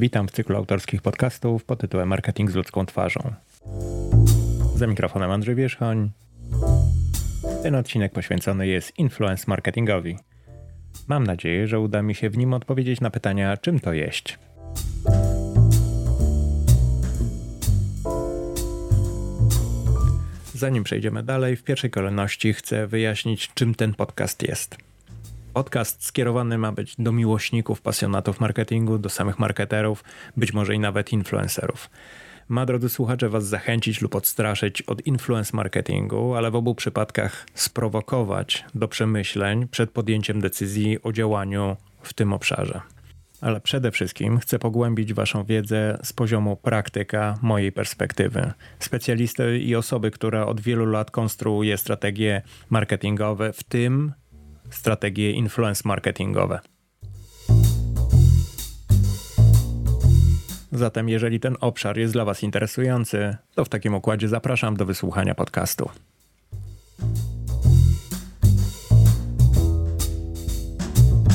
Witam w cyklu autorskich podcastów pod tytułem Marketing z ludzką twarzą. Za mikrofonem Andrzej Wierzchoń. Ten odcinek poświęcony jest influence marketingowi. Mam nadzieję, że uda mi się w nim odpowiedzieć na pytania, czym to jeść. Zanim przejdziemy dalej, w pierwszej kolejności chcę wyjaśnić, czym ten podcast jest. Podcast skierowany ma być do miłośników, pasjonatów marketingu, do samych marketerów, być może i nawet influencerów. Ma, drodzy słuchacze, Was zachęcić lub odstraszyć od influence marketingu, ale w obu przypadkach sprowokować do przemyśleń przed podjęciem decyzji o działaniu w tym obszarze. Ale przede wszystkim chcę pogłębić Waszą wiedzę z poziomu praktyka mojej perspektywy. Specjalisty i osoby, która od wielu lat konstruuje strategie marketingowe, w tym strategie influence marketingowe. Zatem, jeżeli ten obszar jest dla Was interesujący, to w takim układzie zapraszam do wysłuchania podcastu.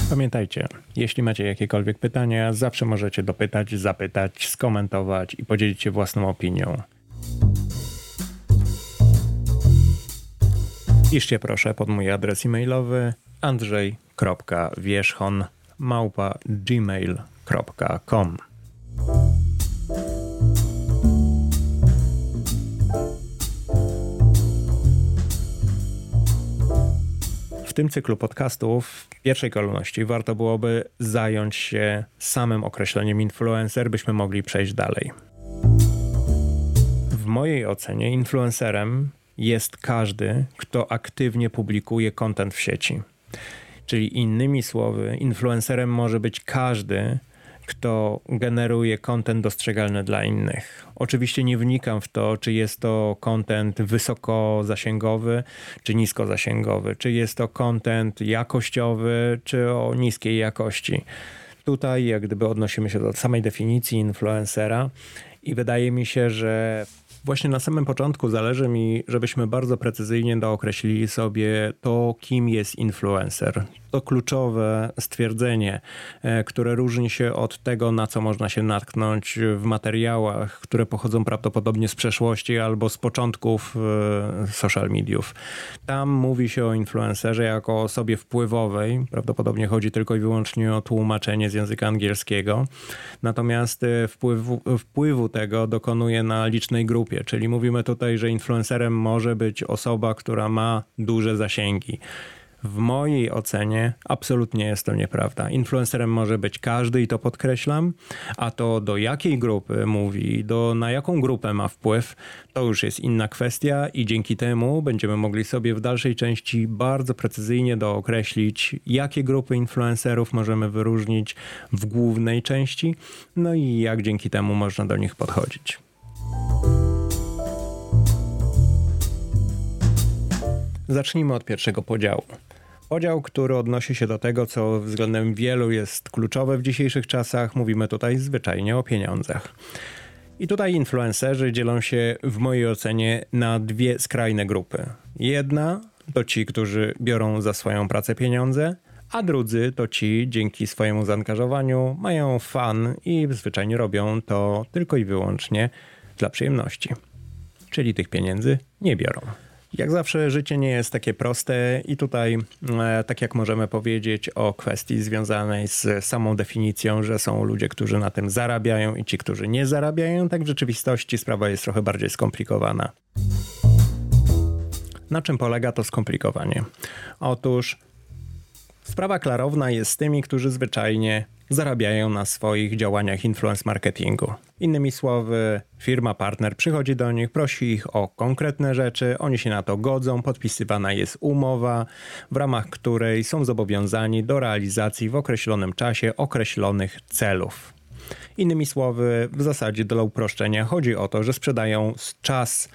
Pamiętajcie, jeśli macie jakiekolwiek pytania, zawsze możecie dopytać, zapytać, skomentować i podzielić się własną opinią. Piszcie proszę pod mój adres e-mailowy andrzej.wierzchon małpa gmail.com W tym cyklu podcastów w pierwszej kolejności warto byłoby zająć się samym określeniem influencer, byśmy mogli przejść dalej. W mojej ocenie influencerem jest każdy, kto aktywnie publikuje kontent w sieci. Czyli innymi słowy, influencerem może być każdy, kto generuje kontent dostrzegalny dla innych. Oczywiście nie wnikam w to, czy jest to kontent wysokozasięgowy, czy niskozasięgowy, czy jest to kontent jakościowy, czy o niskiej jakości. Tutaj jak gdyby odnosimy się do samej definicji influencera i wydaje mi się, że Właśnie na samym początku zależy mi, żebyśmy bardzo precyzyjnie dookreślili sobie to, kim jest influencer. To kluczowe stwierdzenie, e, które różni się od tego, na co można się natknąć w materiałach, które pochodzą prawdopodobnie z przeszłości albo z początków e, social mediów. Tam mówi się o influencerze jako osobie wpływowej. Prawdopodobnie chodzi tylko i wyłącznie o tłumaczenie z języka angielskiego. Natomiast e, wpływu, wpływu tego dokonuje na licznej grupie czyli mówimy tutaj, że influencerem może być osoba, która ma duże zasięgi. W mojej ocenie absolutnie jest to nieprawda. Influencerem może być każdy i to podkreślam, a to do jakiej grupy mówi, do na jaką grupę ma wpływ, to już jest inna kwestia i dzięki temu będziemy mogli sobie w dalszej części bardzo precyzyjnie dookreślić, jakie grupy influencerów możemy wyróżnić w głównej części, no i jak dzięki temu można do nich podchodzić. Zacznijmy od pierwszego podziału. Podział, który odnosi się do tego, co względem wielu jest kluczowe w dzisiejszych czasach. Mówimy tutaj zwyczajnie o pieniądzach. I tutaj influencerzy dzielą się w mojej ocenie na dwie skrajne grupy. Jedna to ci, którzy biorą za swoją pracę pieniądze, a drudzy to ci, dzięki swojemu zaangażowaniu, mają fan i zwyczajnie robią to tylko i wyłącznie dla przyjemności. Czyli tych pieniędzy nie biorą. Jak zawsze życie nie jest takie proste i tutaj, e, tak jak możemy powiedzieć o kwestii związanej z samą definicją, że są ludzie, którzy na tym zarabiają i ci, którzy nie zarabiają, tak w rzeczywistości sprawa jest trochę bardziej skomplikowana. Na czym polega to skomplikowanie? Otóż sprawa klarowna jest z tymi, którzy zwyczajnie zarabiają na swoich działaniach influence marketingu. Innymi słowy, firma partner przychodzi do nich, prosi ich o konkretne rzeczy, oni się na to godzą, podpisywana jest umowa, w ramach której są zobowiązani do realizacji w określonym czasie określonych celów. Innymi słowy, w zasadzie dla uproszczenia chodzi o to, że sprzedają czas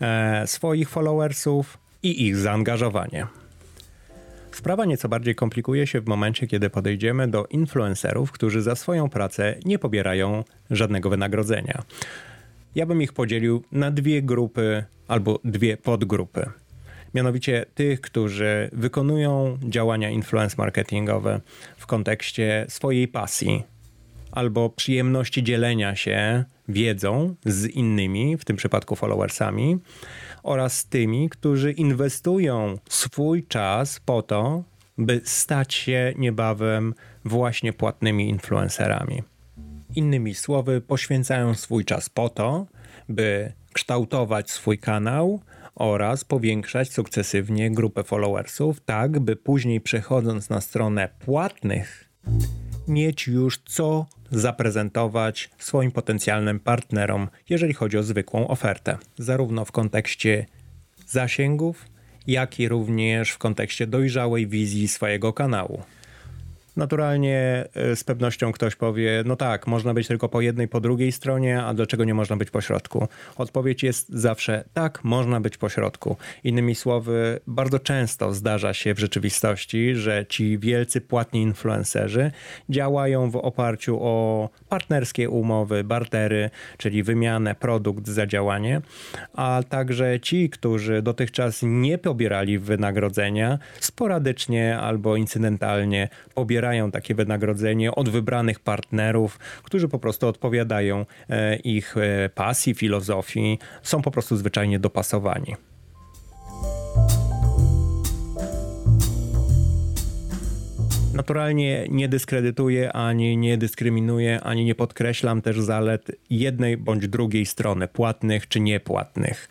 e, swoich followersów i ich zaangażowanie. Sprawa nieco bardziej komplikuje się w momencie, kiedy podejdziemy do influencerów, którzy za swoją pracę nie pobierają żadnego wynagrodzenia. Ja bym ich podzielił na dwie grupy albo dwie podgrupy. Mianowicie tych, którzy wykonują działania influence marketingowe w kontekście swojej pasji, albo przyjemności dzielenia się wiedzą z innymi, w tym przypadku followersami, oraz tymi, którzy inwestują swój czas po to, by stać się niebawem właśnie płatnymi influencerami. Innymi słowy, poświęcają swój czas po to, by kształtować swój kanał oraz powiększać sukcesywnie grupę followersów, tak by później przechodząc na stronę płatnych, mieć już co zaprezentować swoim potencjalnym partnerom, jeżeli chodzi o zwykłą ofertę, zarówno w kontekście zasięgów, jak i również w kontekście dojrzałej wizji swojego kanału. Naturalnie e, z pewnością ktoś powie, no tak, można być tylko po jednej, po drugiej stronie, a dlaczego nie można być po środku? Odpowiedź jest zawsze tak, można być po środku. Innymi słowy, bardzo często zdarza się w rzeczywistości, że ci wielcy płatni influencerzy działają w oparciu o partnerskie umowy, bartery, czyli wymianę produkt za działanie, a także ci, którzy dotychczas nie pobierali wynagrodzenia, sporadycznie albo incydentalnie pobierają pobierają takie wynagrodzenie od wybranych partnerów, którzy po prostu odpowiadają e, ich e, pasji, filozofii, są po prostu zwyczajnie dopasowani. Naturalnie nie dyskredytuję, ani nie dyskryminuję, ani nie podkreślam też zalet jednej bądź drugiej strony, płatnych czy niepłatnych.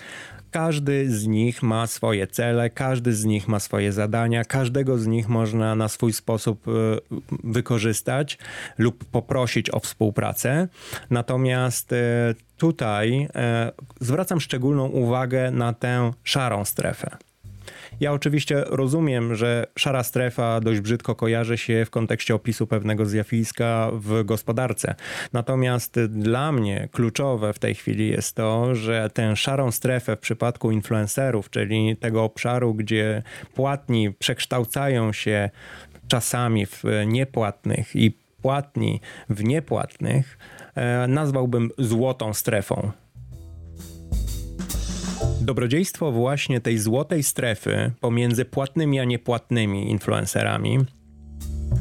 Każdy z nich ma swoje cele, każdy z nich ma swoje zadania, każdego z nich można na swój sposób e, wykorzystać lub poprosić o współpracę. Natomiast e, tutaj e, zwracam szczególną uwagę na tę szarą strefę. Ja oczywiście rozumiem, że szara strefa dość brzydko kojarzy się w kontekście opisu pewnego zjawiska w gospodarce. Natomiast dla mnie kluczowe w tej chwili jest to, że tę szarą strefę w przypadku influencerów, czyli tego obszaru, gdzie płatni przekształcają się czasami w niepłatnych i płatni w niepłatnych, e, nazwałbym złotą strefą. Dobrodziejstwo właśnie tej złotej strefy pomiędzy płatnymi a niepłatnymi influencerami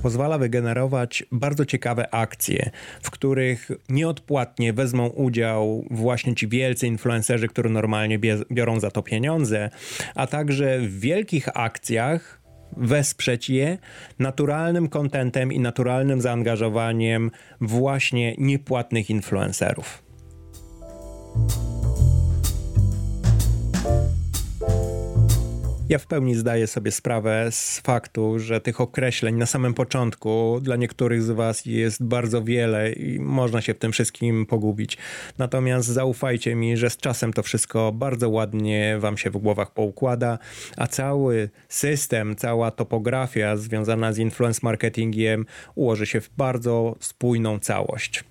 pozwala wygenerować bardzo ciekawe akcje, w których nieodpłatnie wezmą udział właśnie ci wielcy influencerzy, którzy normalnie biorą za to pieniądze, a także w wielkich akcjach wesprzeć je naturalnym kontentem i naturalnym zaangażowaniem właśnie niepłatnych influencerów. Ja w pełni zdaję sobie sprawę z faktu, że tych określeń na samym początku dla niektórych z Was jest bardzo wiele i można się w tym wszystkim pogubić. Natomiast zaufajcie mi, że z czasem to wszystko bardzo ładnie Wam się w głowach poukłada, a cały system, cała topografia związana z influence marketingiem ułoży się w bardzo spójną całość.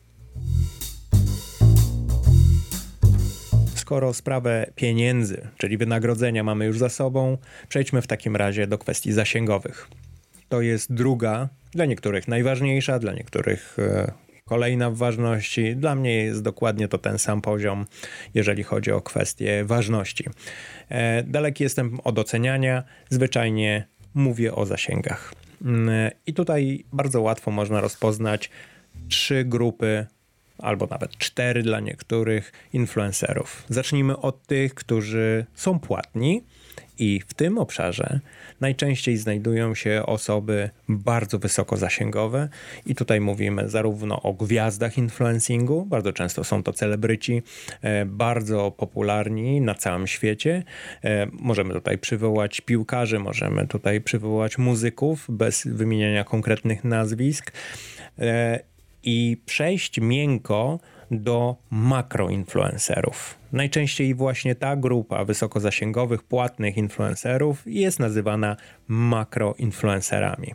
Skoro sprawę pieniędzy, czyli wynagrodzenia mamy już za sobą, przejdźmy w takim razie do kwestii zasięgowych. To jest druga, dla niektórych najważniejsza, dla niektórych e, kolejna w ważności. Dla mnie jest dokładnie to ten sam poziom, jeżeli chodzi o kwestię ważności. E, daleki jestem od oceniania, zwyczajnie mówię o zasięgach. Mm, I tutaj bardzo łatwo można rozpoznać trzy grupy albo nawet cztery dla niektórych influencerów. Zacznijmy od tych, którzy są płatni. I w tym obszarze najczęściej znajdują się osoby bardzo wysoko zasięgowe, i tutaj mówimy zarówno o gwiazdach influencingu, bardzo często są to celebryci, e, bardzo popularni na całym świecie. E, możemy tutaj przywołać piłkarzy, możemy tutaj przywołać muzyków bez wymieniania konkretnych nazwisk e, i przejść miękko do makroinfluencerów. Najczęściej właśnie ta grupa wysokozasięgowych, płatnych influencerów jest nazywana makroinfluencerami.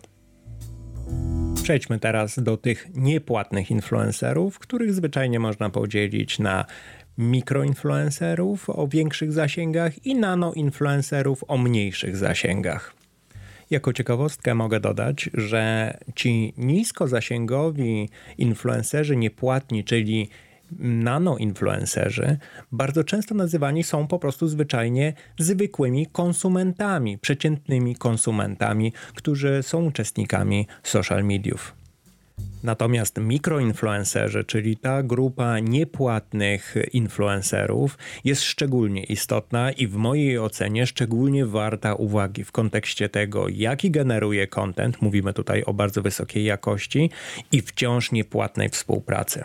Przejdźmy teraz do tych niepłatnych influencerów, których zwyczajnie można podzielić na mikroinfluencerów o większych zasięgach i nanoinfluencerów o mniejszych zasięgach. Jako ciekawostkę mogę dodać, że ci niskozasięgowi influencerzy niepłatni, czyli nanoinfluencerzy bardzo często nazywani są po prostu zwyczajnie zwykłymi konsumentami, przeciętnymi konsumentami, którzy są uczestnikami social mediów. Natomiast mikroinfluencerzy, czyli ta grupa niepłatnych influencerów, jest szczególnie istotna i w mojej ocenie szczególnie warta uwagi w kontekście tego, jaki generuje content. Mówimy tutaj o bardzo wysokiej jakości i wciąż niepłatnej współpracy.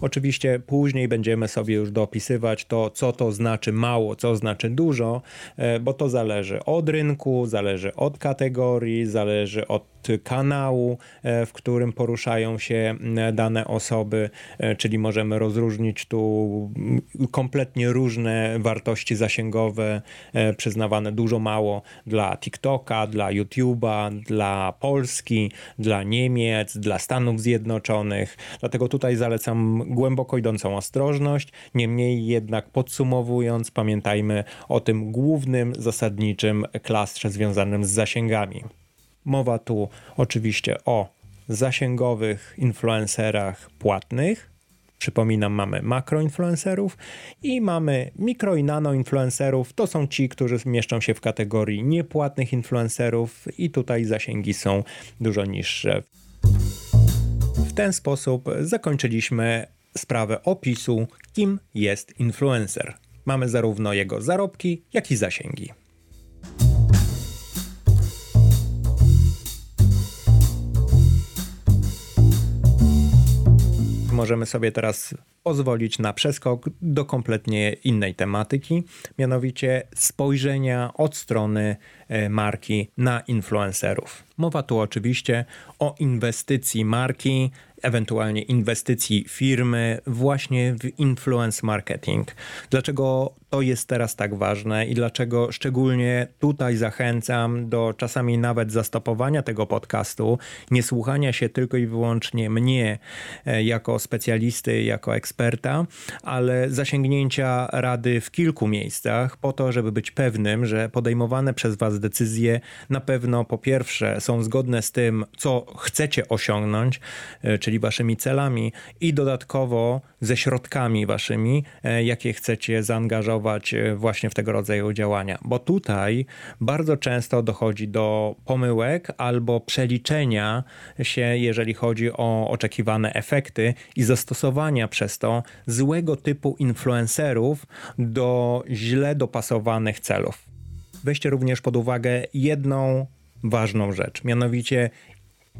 Oczywiście później będziemy sobie już dopisywać to, co to znaczy mało, co znaczy dużo, e, bo to zależy od rynku, zależy od kategorii, zależy od kanału, e, w którym poruszają się dane osoby, e, czyli możemy rozróżnić tu kompletnie różne wartości zasięgowe przyznawane dużo mało dla TikToka, dla YouTube'a, dla Polski, dla Niemiec, dla Stanów Zjednoczonych. Dlatego tutaj zalecam głęboko idącą ostrożność. Niemniej jednak podsumowując, pamiętajmy o tym głównym, zasadniczym klastrze związanym z zasięgami. Mowa tu oczywiście o zasięgowych influencerach płatnych. Przypominam, mamy makroinfluencerów i mamy mikro i nanoinfluencerów. To są ci, którzy mieszczą się w kategorii niepłatnych influencerów i tutaj zasięgi są dużo niższe. W ten sposób zakończyliśmy sprawę opisu, kim jest influencer. Mamy zarówno jego zarobki, jak i zasięgi. Możemy sobie teraz pozwolić na przeskok do kompletnie innej tematyki, mianowicie spojrzenia od strony marki na influencerów. Mowa tu oczywiście o inwestycji marki ewentualnie inwestycji firmy właśnie w influence marketing. Dlaczego to jest teraz tak ważne i dlaczego szczególnie tutaj zachęcam do czasami nawet zastopowania tego podcastu, nie słuchania się tylko i wyłącznie mnie e, jako specjalisty, jako eksperta, ale zasięgnięcia rady w kilku miejscach po to, żeby być pewnym, że podejmowane przez Was decyzje na pewno po pierwsze są zgodne z tym, co chcecie osiągnąć, e, czyli Waszymi celami i dodatkowo ze środkami Waszymi, e, jakie chcecie zaangażować E, właśnie w tego rodzaju działania, bo tutaj bardzo często dochodzi do pomyłek albo przeliczenia się, jeżeli chodzi o oczekiwane efekty i zastosowania przez to złego typu influencerów do źle dopasowanych celów. Weźcie również pod uwagę jedną ważną rzecz, mianowicie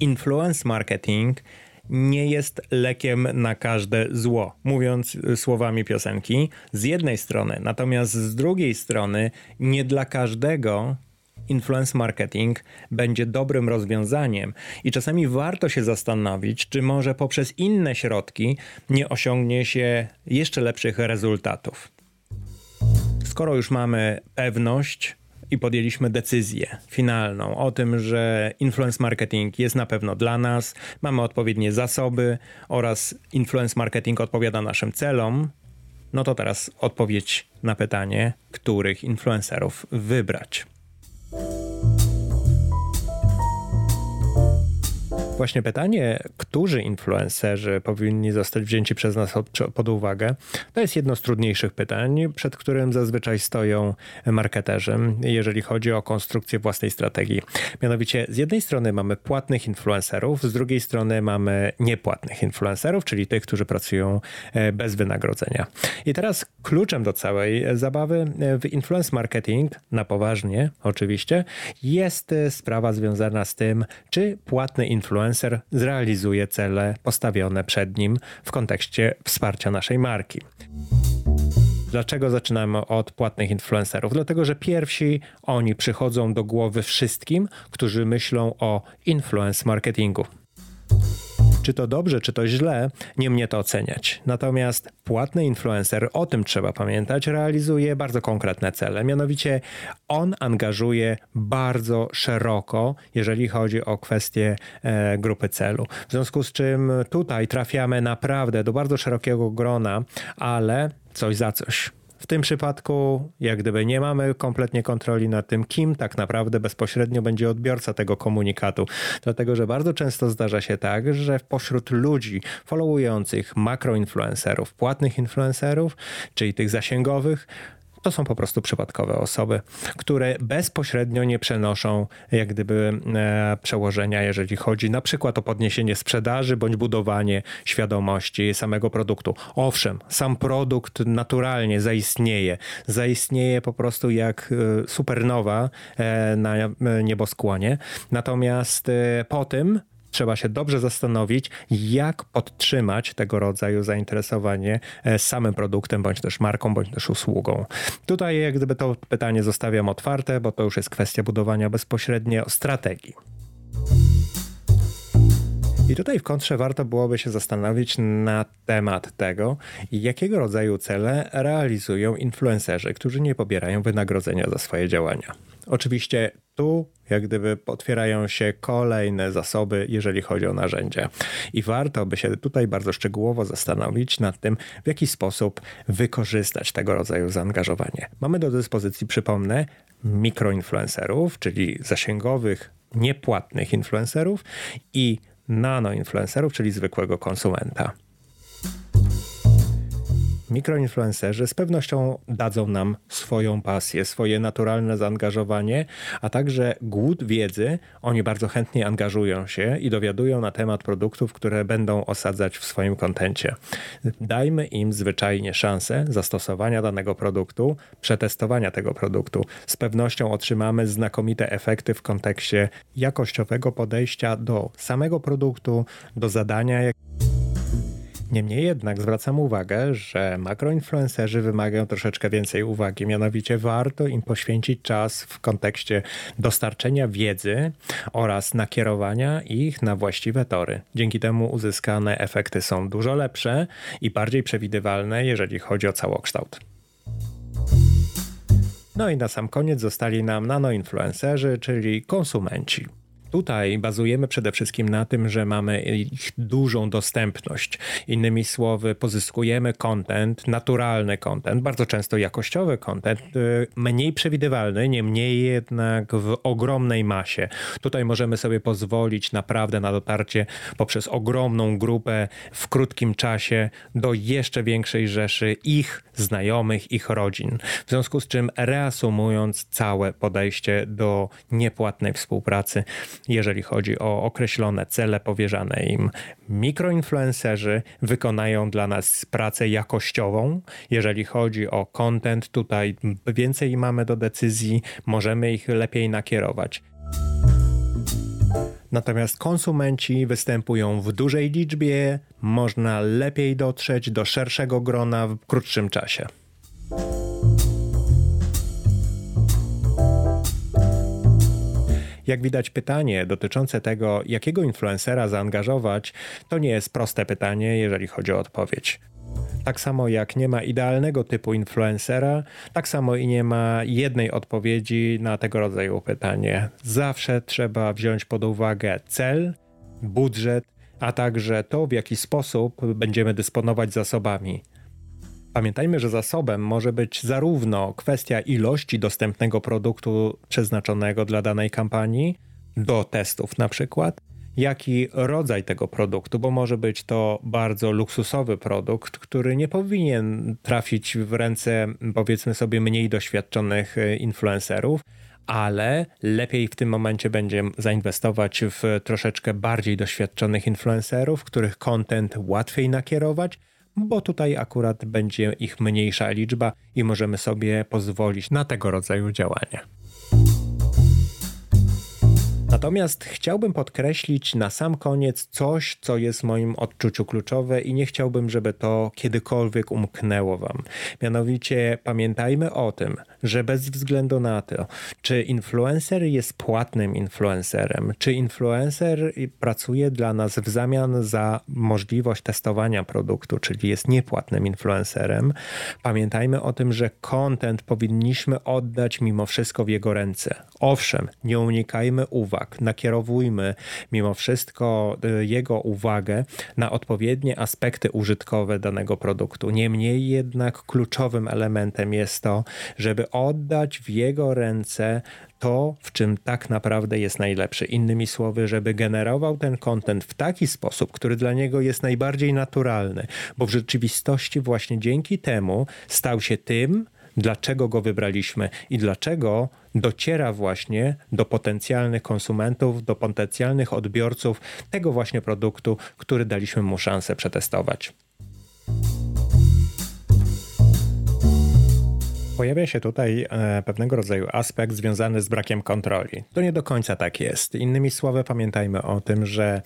influence marketing nie jest lekiem na każde zło, mówiąc słowami piosenki, z jednej strony, natomiast z drugiej strony, nie dla każdego influence marketing będzie dobrym rozwiązaniem. I czasami warto się zastanowić, czy może poprzez inne środki nie osiągnie się jeszcze lepszych rezultatów. Skoro już mamy pewność, i podjęliśmy decyzję finalną o tym, że influence marketing jest na pewno dla nas, mamy odpowiednie zasoby oraz influence marketing odpowiada naszym celom, no to teraz odpowiedź na pytanie, których influencerów wybrać. Właśnie pytanie, którzy influencerzy powinni zostać wzięci przez nas pod uwagę, to jest jedno z trudniejszych pytań, przed którym zazwyczaj stoją marketerzy, jeżeli chodzi o konstrukcję własnej strategii. Mianowicie z jednej strony mamy płatnych influencerów, z drugiej strony mamy niepłatnych influencerów, czyli tych, którzy pracują e, bez wynagrodzenia. I teraz kluczem do całej zabawy e, w influence marketing, na poważnie oczywiście, jest e, sprawa związana z tym, czy płatny influencer influencer zrealizuje cele postawione przed nim w kontekście wsparcia naszej marki. Dlaczego zaczynamy od płatnych influencerów? Dlatego, że pierwsi oni przychodzą do głowy wszystkim, którzy myślą o influence marketingu. Czy to dobrze, czy to źle, nie mnie to oceniać. Natomiast płatny influencer, o tym trzeba pamiętać, realizuje bardzo konkretne cele. Mianowicie on angażuje bardzo szeroko, jeżeli chodzi o kwestie e, grupy celu. W związku z czym tutaj trafiamy naprawdę do bardzo szerokiego grona, ale coś za coś. W tym przypadku, jak gdyby nie mamy kompletnie kontroli nad tym, kim tak naprawdę bezpośrednio będzie odbiorca tego komunikatu. Dlatego, że bardzo często zdarza się tak, że pośród ludzi followujących makroinfluencerów, płatnych influencerów, czyli tych zasięgowych, to są po prostu przypadkowe osoby, które bezpośrednio nie przenoszą jak gdyby e, przełożenia, jeżeli chodzi na przykład o podniesienie sprzedaży bądź budowanie świadomości samego produktu. Owszem, sam produkt naturalnie zaistnieje. Zaistnieje po prostu jak e, supernowa e, na nieboskłonie. Natomiast po tym trzeba się dobrze zastanowić, jak podtrzymać tego rodzaju zainteresowanie e, samym produktem, bądź też marką, bądź też usługą. Tutaj jak gdyby to pytanie zostawiam otwarte, bo to już jest kwestia budowania bezpośrednio strategii. I tutaj w kontrze warto byłoby się zastanowić na temat tego, jakiego rodzaju cele realizują influencerzy, którzy nie pobierają wynagrodzenia za swoje działania. Oczywiście tu jak gdyby otwierają się kolejne zasoby, jeżeli chodzi o narzędzia. I warto by się tutaj bardzo szczegółowo zastanowić nad tym, w jaki sposób wykorzystać tego rodzaju zaangażowanie. Mamy do dyspozycji, przypomnę, mikroinfluencerów, czyli zasięgowych, niepłatnych influencerów i nanoinfluencerów, czyli zwykłego konsumenta mikroinfluencerzy z pewnością dadzą nam swoją pasję, swoje naturalne zaangażowanie, a także głód wiedzy. Oni bardzo chętnie angażują się i dowiadują na temat produktów, które będą osadzać w swoim kontencie. Dajmy im zwyczajnie szansę zastosowania danego produktu, przetestowania tego produktu. Z pewnością otrzymamy znakomite efekty w kontekście jakościowego podejścia do samego produktu, do zadania. Niemniej jednak zwracam uwagę, że makroinfluencerzy wymagają troszeczkę więcej uwagi, mianowicie warto im poświęcić czas w kontekście dostarczenia wiedzy oraz nakierowania ich na właściwe tory. Dzięki temu uzyskane efekty są dużo lepsze i bardziej przewidywalne, jeżeli chodzi o całokształt. No i na sam koniec zostali nam nanoinfluencerzy, czyli konsumenci. Tutaj bazujemy przede wszystkim na tym, że mamy ich dużą dostępność. Innymi słowy, pozyskujemy content, naturalny content, bardzo często jakościowy content, y, mniej przewidywalny, niemniej jednak w ogromnej masie. Tutaj możemy sobie pozwolić naprawdę na dotarcie poprzez ogromną grupę w krótkim czasie do jeszcze większej rzeszy ich znajomych, ich rodzin. W związku z czym, reasumując całe podejście do niepłatnej współpracy, jeżeli chodzi o określone cele powierzane im. Mikroinfluencerzy wykonają dla nas pracę jakościową. Jeżeli chodzi o content, tutaj więcej mamy do decyzji, możemy ich lepiej nakierować. Natomiast konsumenci występują w dużej liczbie, można lepiej dotrzeć do szerszego grona w krótszym czasie. Jak widać, pytanie dotyczące tego, jakiego influencera zaangażować, to nie jest proste pytanie, jeżeli chodzi o odpowiedź. Tak samo jak nie ma idealnego typu influencera, tak samo i nie ma jednej odpowiedzi na tego rodzaju pytanie. Zawsze trzeba wziąć pod uwagę cel, budżet, a także to, w jaki sposób będziemy dysponować zasobami. Pamiętajmy, że zasobem może być zarówno kwestia ilości dostępnego produktu przeznaczonego dla danej kampanii, do testów na przykład, jak i rodzaj tego produktu, bo może być to bardzo luksusowy produkt, który nie powinien trafić w ręce, powiedzmy sobie, mniej doświadczonych e, influencerów, ale lepiej w tym momencie będzie zainwestować w troszeczkę bardziej doświadczonych influencerów, których content łatwiej nakierować, bo tutaj akurat będzie ich mniejsza liczba i możemy sobie pozwolić na tego rodzaju działania. Natomiast chciałbym podkreślić na sam koniec coś, co jest w moim odczuciu kluczowe i nie chciałbym, żeby to kiedykolwiek umknęło Wam. Mianowicie pamiętajmy o tym, że bez względu na to, czy influencer jest płatnym influencerem, czy influencer pracuje dla nas w zamian za możliwość testowania produktu, czyli jest niepłatnym influencerem, pamiętajmy o tym, że content powinniśmy oddać mimo wszystko w jego ręce. Owszem, nie unikajmy uwag, nakierowujmy mimo wszystko y, jego uwagę na odpowiednie aspekty użytkowe danego produktu. Niemniej jednak kluczowym elementem jest to, żeby oddać w jego ręce to, w czym tak naprawdę jest najlepszy. Innymi słowy, żeby generował ten content w taki sposób, który dla niego jest najbardziej naturalny, bo w rzeczywistości właśnie dzięki temu stał się tym, dlaczego go wybraliśmy i dlaczego dociera właśnie do potencjalnych konsumentów, do potencjalnych odbiorców tego właśnie produktu, który daliśmy mu szansę przetestować. Pojawia się tutaj e, pewnego rodzaju aspekt związany z brakiem kontroli. To nie do końca tak jest. Innymi słowy, pamiętajmy o tym, że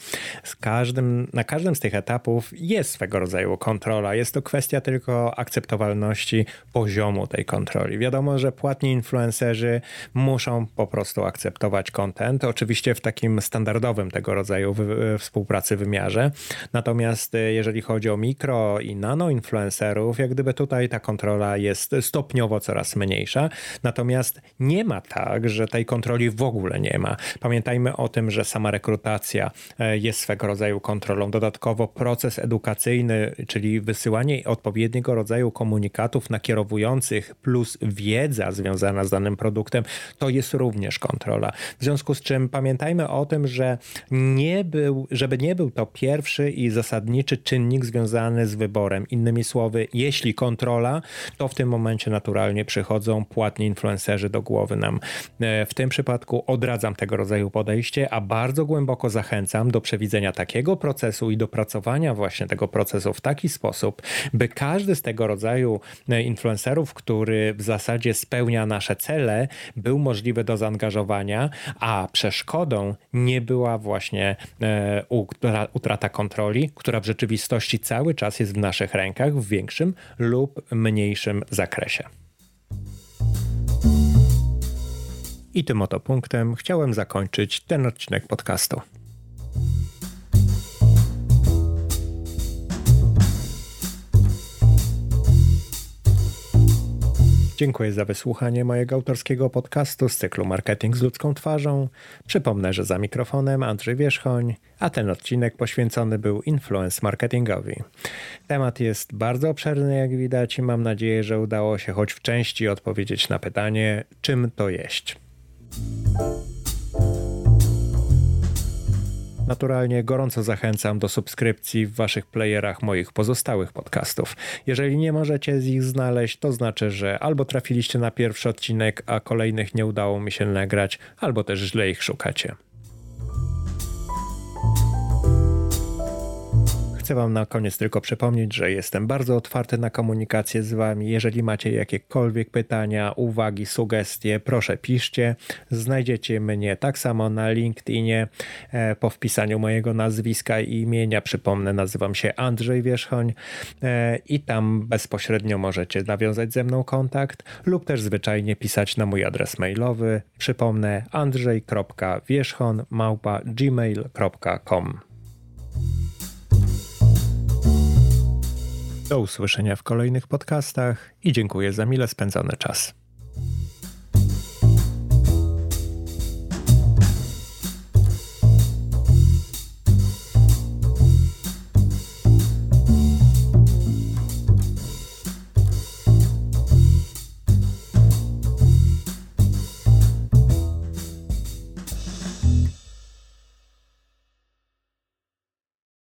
każdym, na każdym z tych etapów jest swego rodzaju kontrola. Jest to kwestia tylko akceptowalności poziomu tej kontroli. Wiadomo, że płatni influencerzy muszą po prostu akceptować content, oczywiście w takim standardowym tego rodzaju współpracy wymiarze. Natomiast e, jeżeli chodzi o mikro i nano influencerów, jak gdyby tutaj ta kontrola jest stopniowo coraz mniejsza. Natomiast nie ma tak, że tej kontroli w ogóle nie ma. Pamiętajmy o tym, że sama rekrutacja e, jest swego rodzaju kontrolą. Dodatkowo proces edukacyjny, czyli wysyłanie odpowiedniego rodzaju komunikatów nakierowujących plus wiedza związana z danym produktem, to jest również kontrola. W związku z czym pamiętajmy o tym, że nie był, żeby nie był to pierwszy i zasadniczy czynnik związany z wyborem. Innymi słowy, jeśli kontrola, to w tym momencie naturalnie naturalnie przychodzą płatni influencerzy do głowy nam. E, w tym przypadku odradzam tego rodzaju podejście, a bardzo głęboko zachęcam do przewidzenia takiego procesu i dopracowania właśnie tego procesu w taki sposób, by każdy z tego rodzaju e, influencerów, który w zasadzie spełnia nasze cele, był możliwy do zaangażowania, a przeszkodą nie była właśnie e, utrata kontroli, która w rzeczywistości cały czas jest w naszych rękach w większym lub mniejszym zakresie. I tym oto punktem chciałem zakończyć ten odcinek podcastu. Dziękuję za wysłuchanie mojego autorskiego podcastu z cyklu Marketing z ludzką twarzą. Przypomnę, że za mikrofonem Andrzej Wierzchoń, a ten odcinek poświęcony był influence marketingowi. Temat jest bardzo obszerny, jak widać, i mam nadzieję, że udało się choć w części odpowiedzieć na pytanie, czym to jeść. Naturalnie gorąco zachęcam do subskrypcji w waszych playerach moich pozostałych podcastów. Jeżeli nie możecie z ich znaleźć, to znaczy, że albo trafiliście na pierwszy odcinek, a kolejnych nie udało mi się nagrać, albo też źle ich szukacie. Chcę Wam na koniec tylko przypomnieć, że jestem bardzo otwarty na komunikację z Wami. Jeżeli macie jakiekolwiek pytania, uwagi, sugestie, proszę piszcie. Znajdziecie mnie tak samo na LinkedInie e, po wpisaniu mojego nazwiska i imienia. Przypomnę, nazywam się Andrzej Wierzchoń e, i tam bezpośrednio możecie nawiązać ze mną kontakt lub też zwyczajnie pisać na mój adres mailowy. Przypomnę andrzej.wierzchon małpa gmail.com. Do usłyszenia w kolejnych podcastach i dziękuję za mile spędzony czas.